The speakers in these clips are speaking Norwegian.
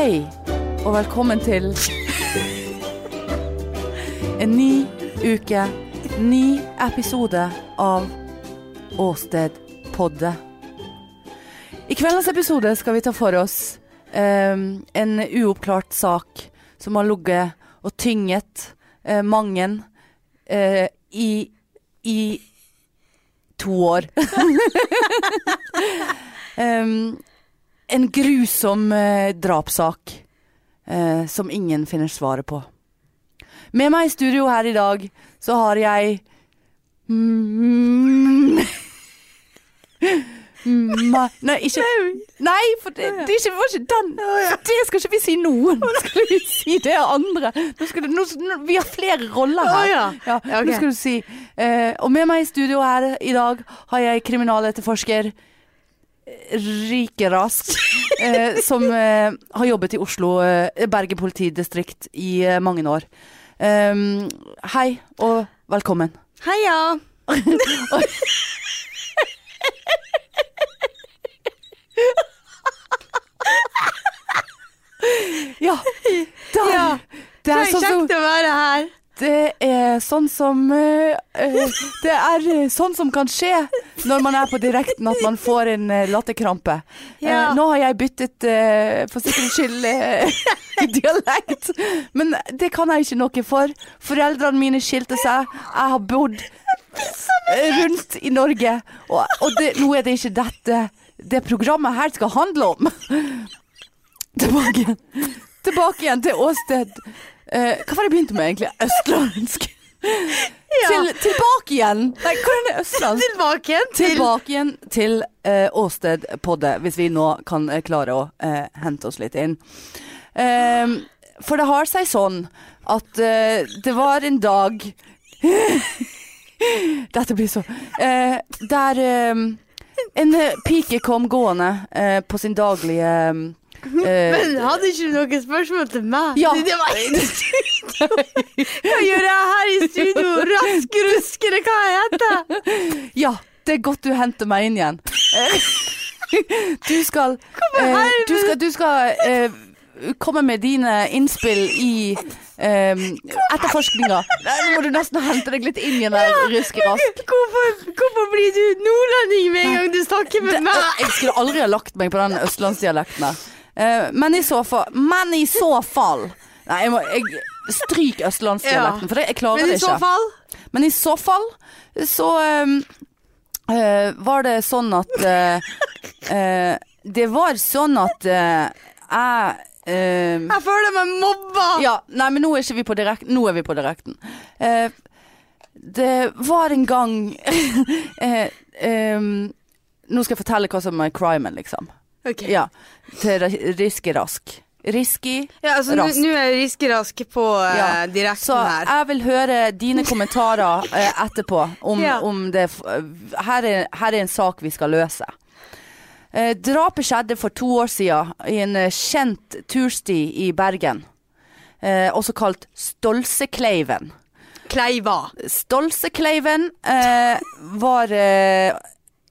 Hei, og velkommen til en ny uke, ny episode av Åsted Podde. I kveldens episode skal vi ta for oss um, en uoppklart sak som har ligget og tynget uh, mangen uh, i, i to år. Em, en grusom eh, drapssak eh, som ingen finner svaret på. Med meg i studio her i dag så har jeg mm, ma, Nei, ikke Nei, for det, det ikke, var ikke den. Det skal ikke vi si nå. Nå skal vi si det andre. Nå skal du, nå, nå, vi har flere roller her. Ja. Nå skal du si eh, Og med meg i studio her i dag har jeg kriminaletterforsker Rike raskt. eh, som eh, har jobbet i Oslo eh, Bergen politidistrikt i eh, mange år. Um, hei og velkommen. Heia! Ja, der, Ja, det, Det er sånn som, å være her. det er sånn som eh, eh, Det er sånn som kan skje når man er på direkten, at man får en eh, latterkrampe. Ja. Eh, nå har jeg byttet, eh, for sikkerhets skyld, eh, dialekt. Men det kan jeg ikke noe for. Foreldrene mine skilte seg. Jeg har bodd eh, rundt i Norge. Og, og det, nå er det ikke dette det programmet her skal handle om. Tilbake igjen. Tilbake igjen til åsted. Eh, hva var det jeg begynte med egentlig? Østlandsk. Til, tilbake igjen. Nei, hvordan er østlandsk? Tilbake igjen til Tilbake igjen til uh, Åsted-poddet, hvis vi nå kan uh, klare å uh, hente oss litt inn. Um, for det har seg sånn at det var en dag Dette blir så Der en pike kom gående på sin daglige Men hadde ikke du noen spørsmål til meg? Ja. Det var i studio. Hva gjør jeg her i studio? Rask ruskere, hva jeg heter? Ja, det er godt du henter meg inn igjen. Eh, Du skal eh, Du skal, du skal eh, komme med dine innspill i eh, etterforskninga. Nå må du nesten hente deg litt inn igjen der, Ruske Rask. Hvorfor, hvorfor blir du nordlending med en gang du snakker med Det- meg? Jeg skulle aldri ha lagt meg på den østlandsdialekten der. Eh, men i så fall Men i så fall Nei, jeg må jeg, Stryk østlandsdialekten, for det, jeg klarer Men det ikke. fall Men i så fall så um, uh, var det sånn at uh, uh, Det var sånn at jeg ehm, Jeg føler meg mobba. Ja, nei, men nå er vi på direkten. Nå er vi på direkten. Det var en gang ehm, Nå skal jeg fortelle hva som er crimen, liksom. Ok. Ja. Til Riske Rask. Risky Ja, altså Rask. nå er Riski-Rask på uh, Ja, direkten Så her. jeg vil høre dine kommentarer uh, etterpå om, Ja. om det f- her er, her er en sak vi skal løse. Eh, drapet skjedde for to år siden i en eh, kjent tursti i Bergen. Eh, også kalt Stolsekleiven. Kleiva. Stolsekleiven eh, var eh,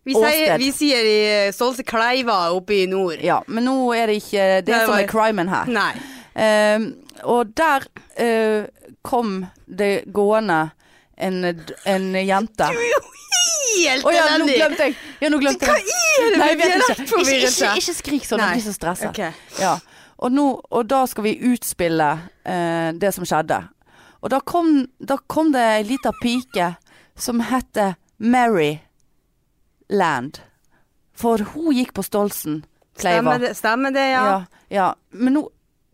Vi sier, vi sier i eh, Stolse Kleiva oppe i nord. Ja, men nå er det ikke det Nei, som er crimen her. Nei. Uh, og der uh, kom det gående en, en jente. Helt oh, ja, nå glemte jeg. Ja, nå glemte Hva er det med dialektforvirrelse? ikke. Ikke, ikke, ikke skrik sånn, jeg blir så stressa. Okay. Ja. Og, nå, og da skal vi utspille uh, det som skjedde. Og da kom, da kom det ei lita pike som heter Mary Land. For hun gikk på Stolsen. Kleiva. Stemmer det, stemmer det ja? Ja, ja. Men nå,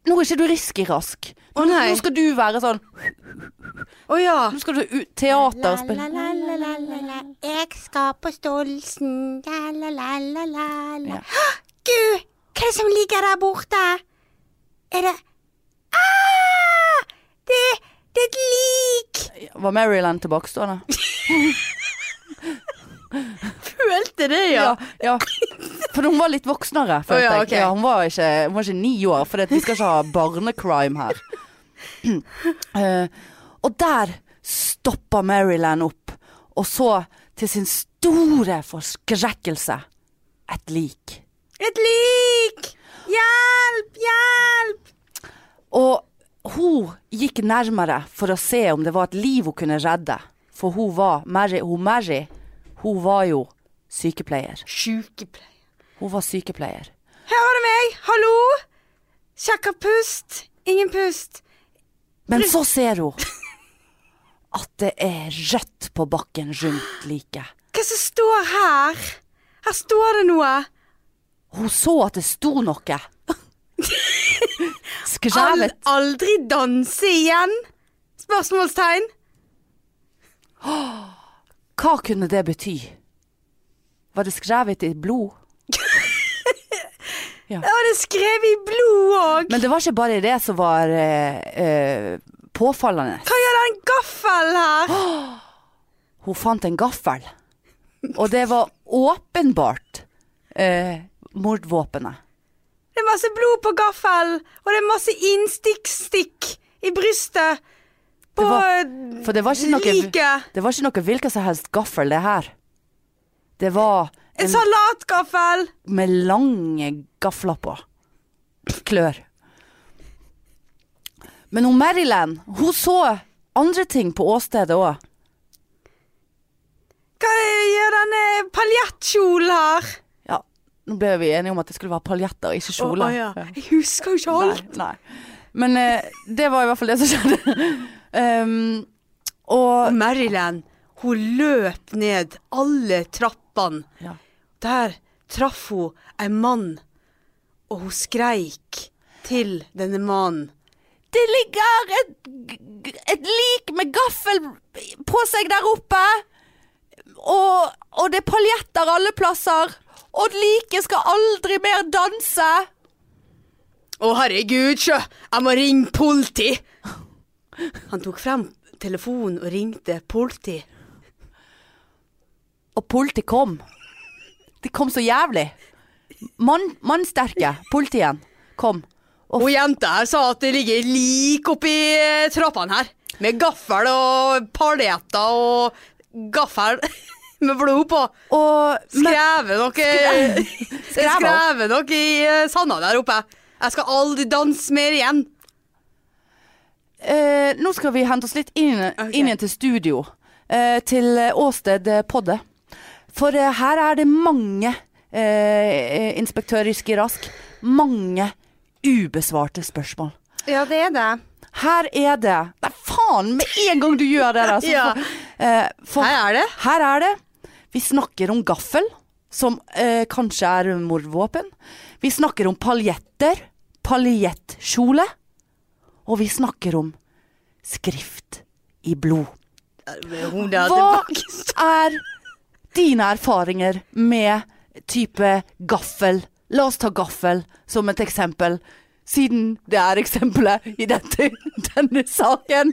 nå er ikke du risky rask. Å, Nå, nei. nå skal du være sånn Å ja. Nå skal du ut teater spille. La, la, la, la, la. Jeg skal på Stolsen. La, la, la, la, la, la. Ja. Gud, hva er det som ligger der borte? Er det ah! Det, det er et lik! Var Maryland tilbakestående? Følte det, ja. ja. For hun var litt voksnere, følte oh, ja, jeg. Ja, hun, var ikke, hun var ikke ni år, for vi skal ikke ha barnecrime her. Uh, og der stoppa Maryland opp, og så til sin store forskrekkelse et lik. Et lik! Hjelp! Hjelp! Og hun gikk nærmere for å se om det var et liv hun kunne redde. For hun var Mary, hun, Mary, hun var jo sykepleier. Sykepleier. Hun var sykepleier. Her var det meg. Hallo? Sjekka pust. Ingen pust. Men så ser hun at det er rødt på bakken rundt liket. Hva som står her? Her står det noe. Hun så at det sto noe. Al Skrevet. aldri danse igjen? Spørsmålstegn. Hva kunne det bety? Var det skrevet i blod? Ja, det hadde skrevet i blod òg. Men det var ikke bare det som var eh, eh, påfallende. Hva gjør den gaffelen her? Hun fant en gaffel. Og det var åpenbart eh, mordvåpenet. Det er masse blod på gaffelen, og det er masse innstikkstikk i brystet. På liket. det var ikke noe hvilken som helst gaffel, det her. Det var En en salatgaffel. med lange gafler på. Klør. Men hun Marilyn, hun så andre ting på åstedet òg. Hva gjør denne paljettkjolen her? Ja, nå ble vi enige om at det skulle være paljetter, ikke kjoler. Oh, oh, ja. Jeg husker jo ikke alt. Nei, nei. Men eh, det var i hvert fall det som skjedde. um, og Og Marilyn, hun løp ned alle trappene. Ja. Der traff hun en mann, og hun skreik til denne mannen. Det ligger et, et lik med gaffel på seg der oppe. Og, og det er paljetter alle plasser. Og liket skal aldri mer danse. Å, herregud, sjø! Jeg må ringe politi! Han tok frem telefonen og ringte politi. Og politiet kom. De kom så jævlig. Mann, mannsterke. politiet kom. Og Og jenta her sa at det ligger lik oppi eh, trappene her. Med gaffel og paljetter og gaffel med blod på. Og Skrevet noe Skrevet? noe i eh, sanda der oppe. Jeg skal aldri danse mer igjen. eh, nå skal vi hente oss litt inn, okay. inn til studio. Eh, til eh, Åsted Podde. For uh, her er det mange, uh, inspektør Ryski Rask, mange ubesvarte spørsmål. Ja, det er det. Her er det Nei, faen! Med en gang du gjør det der, så Ja. for, eh, for Her er det. Her er det. Vi snakker om gaffel, som eh, kanskje er mordvåpen. Vi snakker om paljetter, paljettkjole. Og vi snakker om skrift i blod. Hva er dine erfaringer med type gaffel? La oss ta gaffel som et eksempel, siden det er eksempelet i dette, denne saken.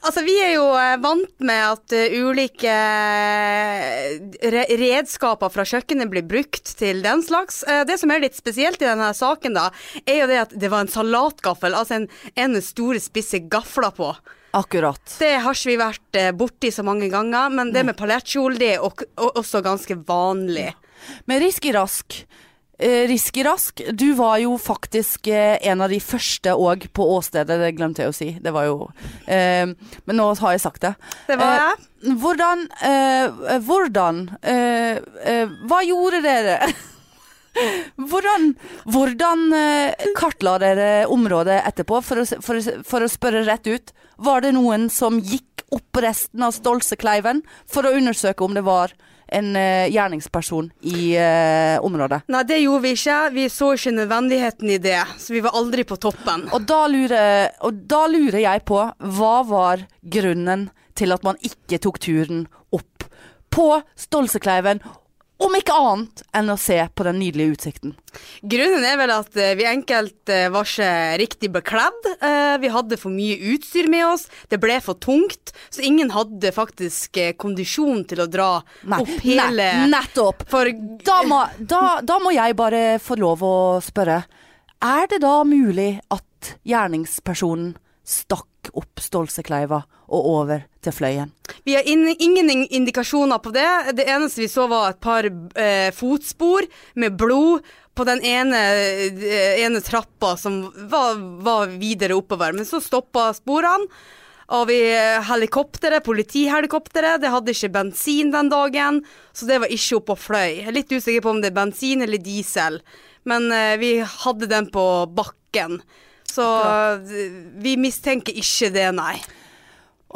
Altså, vi er jo eh, vant med at eh, ulike eh, redskaper fra kjøkkenet blir brukt til den slags. Det som er litt spesielt i denne saken, da, er jo det at det var en salatgaffel, altså en, en store, spisse gafler på. Akkurat. Det har ikke vi vært eh, borti så mange ganger, men det med paljettkjole, det er også ganske vanlig. Men Riski Rask, Risky Riski Rask, du var jo faktisk eh, en av de første òg på åstedet, det glemte jeg å si. Det var jo eh, Men nå har jeg sagt det. Det var Eh, jeg. Hvordan eh, Hvordan eh, eh, Hva gjorde dere? Hvordan, hvordan eh, kartla dere området etterpå, for å, for, å, for å spørre rett ut? Var det noen som gikk opp resten av Stolsekleiven for å undersøke om det var en eh, gjerningsperson i uh, området? Nei, det gjorde vi ikke. Vi så ikke nødvendigheten i det, så vi var aldri på toppen. Og da, lurer, og da lurer jeg på, hva var grunnen til at man ikke tok turen opp på Stolsekleiven, om ikke annet enn å se på den nydelige utsikten? Grunnen er vel at eh, vi enkelt eh, var ikke riktig bekledd. Eh, vi hadde for mye utstyr med oss. Det ble for tungt. Så ingen hadde faktisk kondisjon til å dra opp hele nei, nettopp! For Da må, da, da må jeg bare få lov å spørre. Er det da mulig at gjerningspersonen stakk opp Stolsekleiva og over til Fløyen? Vi har in ingen indikasjoner på det. Det eneste vi så var et par eh, fotspor med blod på den ene, eh, ene trappa som var, var videre oppover. Men så stoppa sporene. Og vi helikopteret, politihelikopteret, det hadde ikke bensin den dagen, så det var ikke oppe og fløy. Jeg er litt usikker på om det er bensin eller diesel, men eh, vi hadde den på bakken. Så eh, vi mistenker ikke det, nei.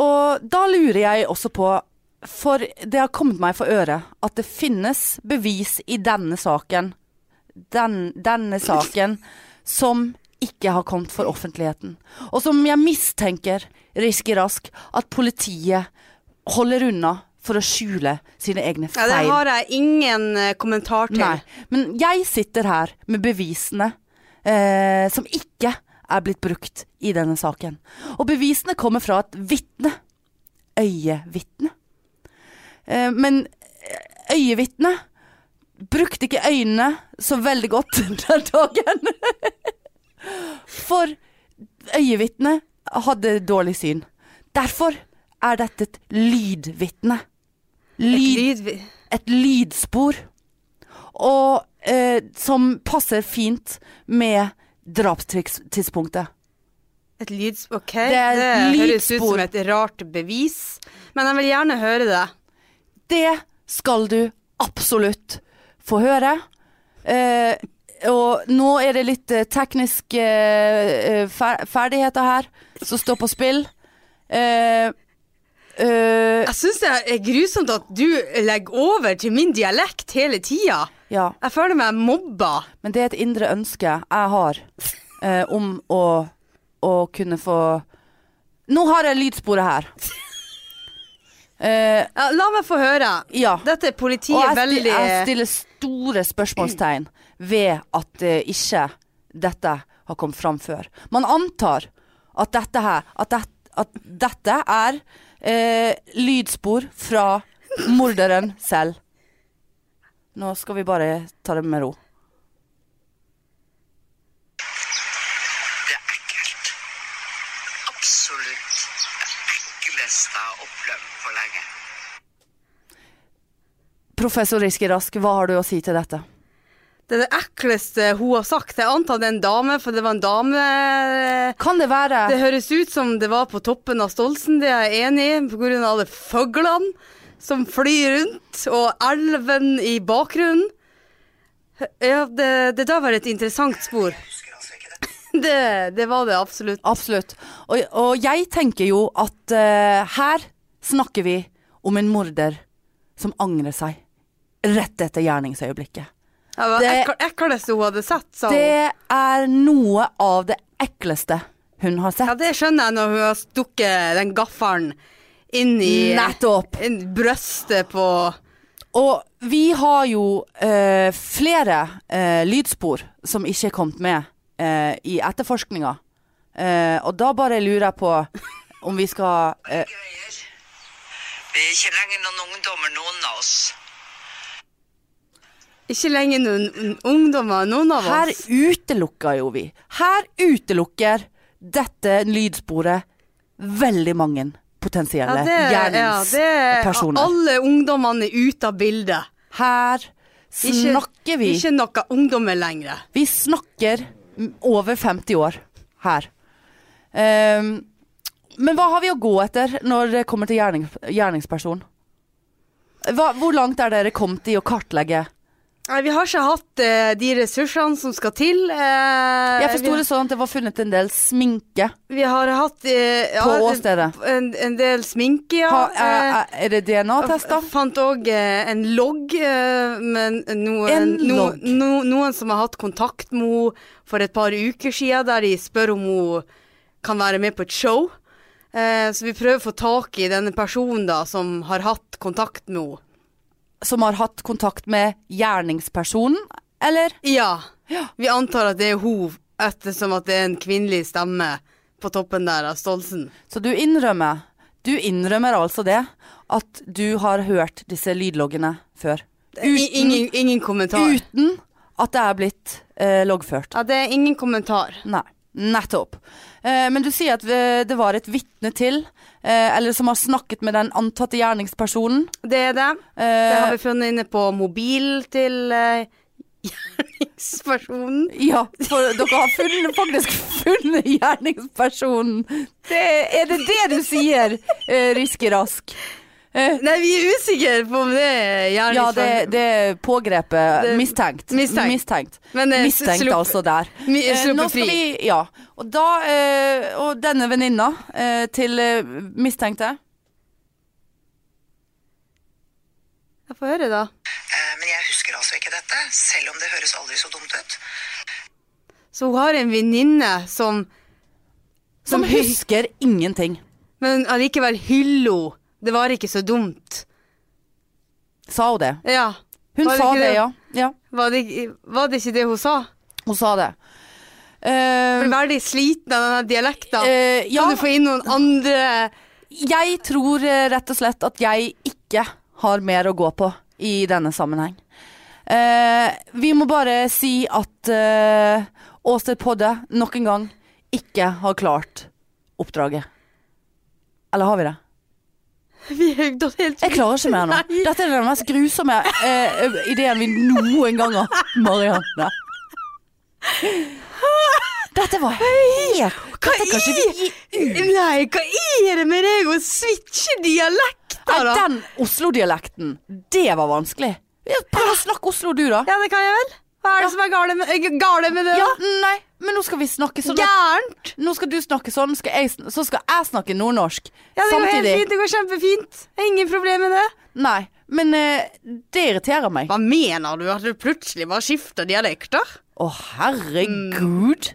Og da lurer jeg også på, for det har kommet meg for øre, at det finnes bevis i denne saken, den, denne saken, som ikke har kommet for offentligheten. Og som jeg mistenker, Riski Rask, at politiet holder unna for å skjule sine egne Ja, det har jeg ingen eh, kommentar til. Nei, men jeg sitter her med bevisene eh, som ikke er blitt brukt i denne saken. Og bevisene kommer fra et vitne. Øyevitne. Eh, men øyevitnet brukte ikke øynene så veldig godt den dagen. For øyevitnet hadde dårlig syn. Derfor er dette et lydvitne. Lyd, Lyd... et lydspor. Og eh, som passer fint med drapstidspunktet. Et lyds... OK, Det det, et høres ut som et rart bevis. Men jeg vil gjerne høre det. Det skal du absolutt få høre. Eh, og nå er det litt eh, tekniske eh, fer ferdigheter her som står på spill. Eh, eh, Jeg syns det er grusomt at du legger over til min dialekt hele tida. Ja, Jeg føler meg mobba. men det er et indre ønske jeg har eh, om å, å kunne få Nå har jeg lydsporet her. Eh, Ja, la meg få høre. ja. Dette er Og politiet jeg, sti veldig jeg stiller store spørsmålstegn ved at eh, ikke dette har kommet fram før. Man antar at dette her At, det, at dette er eh, lydspor fra morderen selv. Nå skal vi bare ta det med ro. Det er ekkelt. Absolutt det ekleste jeg har opplevd på lenge. Professor Riske Rask, hva har du å si til dette? Det er det ekleste hun har sagt. Jeg antar det er en dame, for det var en dame Kan det være Det høres ut som det var på toppen av Stolsen, det er jeg enig i, av alle fuglene som flyr rundt, og elven i bakgrunnen. Ja, det, det da var et interessant spor. Det, det var det absolutt. Absolutt. Og, og jeg tenker jo at uh, her snakker vi om en morder som angrer seg rett etter gjerningsøyeblikket. Det var Det- ekleste hun hadde sett, sa hun. Det er noe av det ekleste hun har sett. Ja, det skjønner jeg når hun har stukket den gaffelen inn i Nettopp. inn brøstet på Og vi har jo eh, flere eh, lydspor som ikke er kommet med eh, i etterforskninga. Eh, og da bare lurer jeg på om vi skal eh, Vi er ikke lenger noen ungdommer, noen av oss. Ikke lenger noen ungdommer, noen av Her oss. utelukker jo vi. Her utelukker dette lydsporet veldig mange potensielle Ja, det, ja, gjerningspersoner. Alle ungdommene er ute av bildet. Her Ikke- snakker vi Ikke noe ungdommer lenger. Vi snakker over 50 år her. Um, men hva har vi å gå etter når det kommer til gjerning, gjerningsperson? Hva, hvor langt er dere kommet i å kartlegge? Nei, vi har ikke hatt eh, de ressursene som skal til. Eh, Jeg forsto det sånn at det var funnet en del sminke vi har hatt eh, ja, åstedet. En, en del sminke, ja. Ha, er, Eh, er- det DNA-tester? Fant òg eh, en logg eh, med noen, En no, logg? no, noen som har hatt kontakt med henne for et par uker siden, der de spør om hun kan være med på et show. Så vi prøver å få tak i denne personen da, som har hatt kontakt med henne. Som har hatt kontakt med gjerningspersonen, eller? Ja. Ja. Vi antar at det er hun, ettersom at det er en kvinnelig stemme på toppen der av Stolsen. Så du innrømmer Du innrømmer altså det at du har hørt disse lydloggene før? Uten, ingen, ingen kommentar. uten at det er blitt eh, loggført? Ja, det er ingen kommentar. Nei. Nettopp. Eh, men du sier at eh, det var et vitne til, eh, eller som har snakket med den antatte gjerningspersonen. Det er det. Det Eh, har vi funnet inne på mobil til eh, gjerningspersonen. ja, for dere har funnet, faktisk funnet gjerningspersonen. Det, er det det du sier, eh, Riske Rask? Eh, Nei, vi er usikre på om det er ja, det, det er pågrepet. Det- mistenkt. mistenkt. mistenkt. Men, eh, Mistenkt, slupp- altså, der. Mi- Eh, nå skal fri. vi, ja. Og da eh, Og denne venninna eh, til eh, mistenkte Jeg får høre, da. Eh, Men jeg husker altså ikke dette, selv om det høres aldri så dumt ut. Så hun har en venninne som Som Som husker ingenting. Men allikevel hyller hun. Det var ikke så dumt. Sa hun det? Ja. Hun det sa det, det? ja. ja. Var det, var det ikke det hun sa? Hun sa det. Uh, veldig sliten av denne dialekten. Uh, ja, Kan du få inn noen andre jeg tror eh, rett og slett at jeg ikke har mer å gå på i denne sammenheng. Uh, vi må bare si at uh, Åsted Podde nok en gang ikke har klart oppdraget. Eller har vi det? Vi er helt Jeg klarer ikke mer nå. Nei. Dette er den mest grusomme eh, ideen vi noen gang har Marianne. Dette var helt Hva Dette kan ikke vi Nei, hva er det med deg å switche dialekter, da? den Oslo-dialekten, det var vanskelig. Prøv å snakke Oslo, du, da. Ja, det kan jeg vel. Hva er det som er gale med, eh, gale med det? Ja, nei, men nå skal vi snakke sånn. Gærent! Nå skal du snakke sånn, skal jeg, så skal jeg snakke nordnorsk. Ja, det går helt fint. Det går kjempefint. Ingen problem med det. Nei, men eh, det irriterer meg. Hva mener du? At du plutselig bare skifter dialekter? Å, herregud.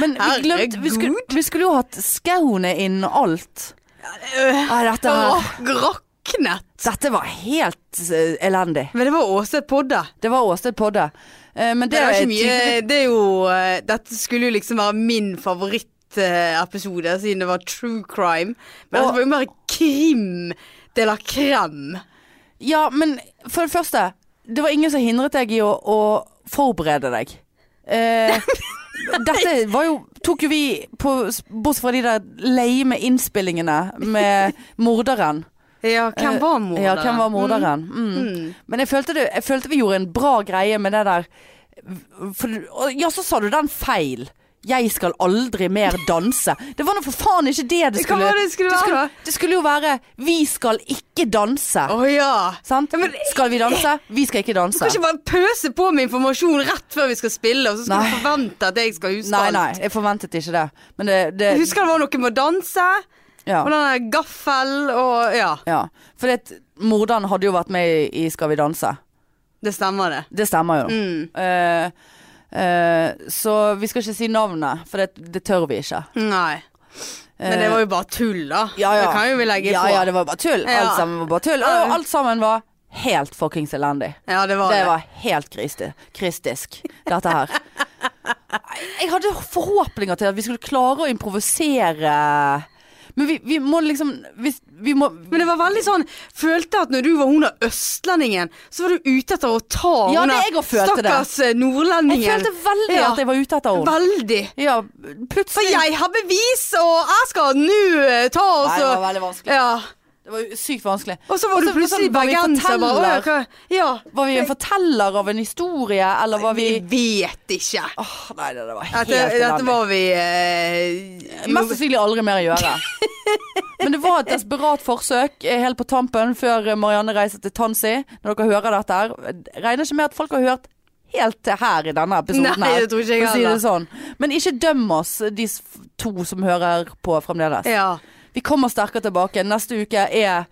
Men vi glemte vi skulle, vi skulle jo hatt skaune inn alt. Nei, dette, her, Rak- Raknet. dette var helt uh, elendig. Men det var Åse Podde. Det var Åsted Podde. Uh, men det, Det er ikke mye Det er jo uh, Dette skulle jo liksom være min favorittepisode, siden det var true crime. Men Og- det var jo mer krim de la crème. Ja, men for det første, det var ingen som hindret deg i å, å forberede deg. Eh, dette var jo Tok jo vi på Bortsett fra de der leime innspillingene med morderen. Ja, hvem Eh, var morderen? Ja, hvem var morderen? Mm. Mm. Men jeg følte, det, jeg følte vi gjorde en bra greie med det der for, Ja, så sa du den feil. Jeg skal aldri mer danse. Det var nå for faen ikke det det skulle det skulle det skulle, det skulle jo være 'Vi skal ikke danse'. Å ja. Sant? Ja, men- skal vi danse? Vi skal ikke danse. Du kan ikke bare pøse på med informasjon rett før vi skal spille, og så skal Nei. du forvente at jeg skal huske Nei, alt. nei, jeg forventet ikke det. Men det, det Jeg husker det var noe med å danse, ja, og den gaffel og Ja, ja. For morderen hadde jo vært med i, Skal vi danse. det stemmer det. Det stemmer jo. Mm. Uh, uh, så vi skal ikke si navnet, for det, det tør vi ikke. Nei. Men det var jo bare tull, da. Eh, Ja, ja. Det kan jo vi legge Ja, på. ja, det var bare tull. Alt sammen var bare tull. Og alt sammen var helt fuckings elendig. Ja, det var Det det. var helt kristi, kristisk, dette her. Jeg hadde forhåpninger til at vi skulle klare å improvisere. Men vi, vi må liksom vi, vi må, Men det var veldig sånn Følte at når du var hun der østlendingen, så var du ute etter å ta Ja, hun det der jeg det. stakkars eh, nordlendingen. Jeg følte veldig Ja. at jeg var ute etter henne. Veldig. Ja, For jeg har bevis, og jeg skal nå eh, ta og Nei, det var veldig vanskelig. Ja. Det var sykt vanskelig. Og så var du plutselig var bergenser. forteller? Ja. Var vi en forteller av en historie, eller var vi Vi vet ikke. Åh, Nei, det, det var helt Dette, dette var vi eh, Mest sannsynlig aldri mer å gjøre. Men det var et desperat forsøk eh, helt på tampen før Marianne reiser til Tansi. Når dere hører dette her. Regner ikke med at folk har hørt helt til her i denne episoden. Nei, det tror ikke jeg heller. si sånn. Men ikke døm oss, de to som hører på fremdeles. Ja. Vi kommer sterkere tilbake. Neste uke er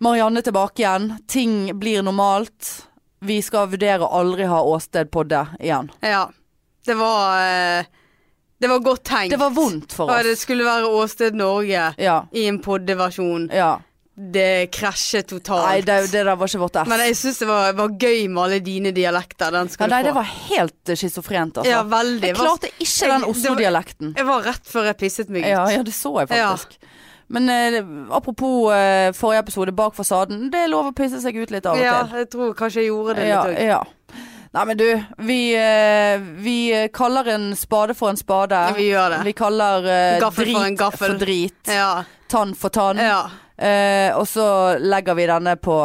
Marianne tilbake igjen. Ting blir normalt. Vi skal vurdere å aldri ha åsted på det igjen. ja. Det var eh, Det var godt tenkt. Det var vondt for Og det skulle være Åsted Norge Ja. i en poddeversjon. ja. Det krasjet totalt. Nei, det, det der var ikke vårt F. Men jeg syns det var, var gøy med alle dine dialekter. Den Ja, skal nei, få. det var helt schizofrent, altså. Ja, veldig. jeg klarte ikke den Oslo-dialekten. Jeg var rett før jeg pisset meg ut. Ja, ja, det så jeg faktisk. Men eh, apropos eh, forrige episode, Bak fasaden. Det er lov å pisse seg ut litt av og Ja, jeg tror kanskje jeg gjorde det litt òg. ja. Nei, men du, vi, eh, vi kaller en spade for en spade. Vi gjør det. Vi kaller uh, Gaffel drit for en gaffel. for drit. Ja. Tann for tann. ja. Eh, og så legger vi denne på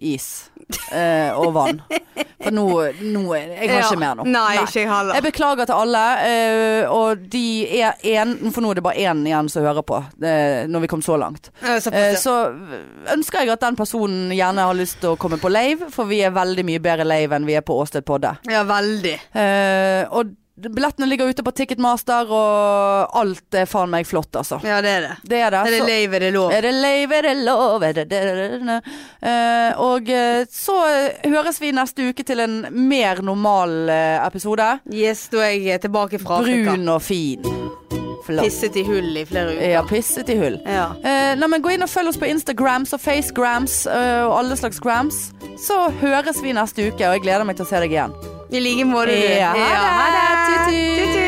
is. Eh, og vann. For nå, nå Jeg har Ja. ikke mer nå. Nei, ikke jeg heller. Jeg beklager til alle, eh, og de er én For nå er det bare én igjen som hører på, eh, når vi kom så langt. Eh, så ønsker jeg at den personen gjerne har lyst til å komme på lave, for vi er veldig mye bedre lave enn vi er på Åsted Podde. Ja, veldig. Eh, og billettene ligger ute på Ticketmaster, og alt er faen meg flott, altså. Ja, det er det. Det er det. Er det lave, er det lov? er det lave, er det lov, er det det, det, det. Eh, Og eh, så høres vi neste uke til en mer normal eh, episode. Yes, da er jeg tilbake fra Afrika. Brun og fin. Flott. Pisset i hull i flere uker. Ja, pisset i hull. Ja. Uh, nei, men Gå inn og følg oss på Instagrams og Facegrams uh, og alle slags grams. Så høres vi neste uke, og jeg gleder meg til å se deg igjen. I like måte. Ja, ha det. Tut-tut.